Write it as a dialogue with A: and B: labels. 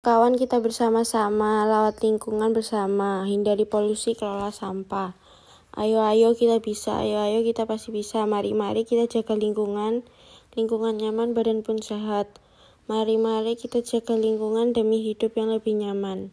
A: Kawan kita bersama-sama, lawat lingkungan bersama, hindari polusi, kelola sampah. Ayo ayo kita bisa, ayo ayo kita pasti bisa. Mari mari kita jaga lingkungan, lingkungan nyaman, badan pun sehat. Mari mari kita jaga lingkungan demi hidup yang lebih nyaman.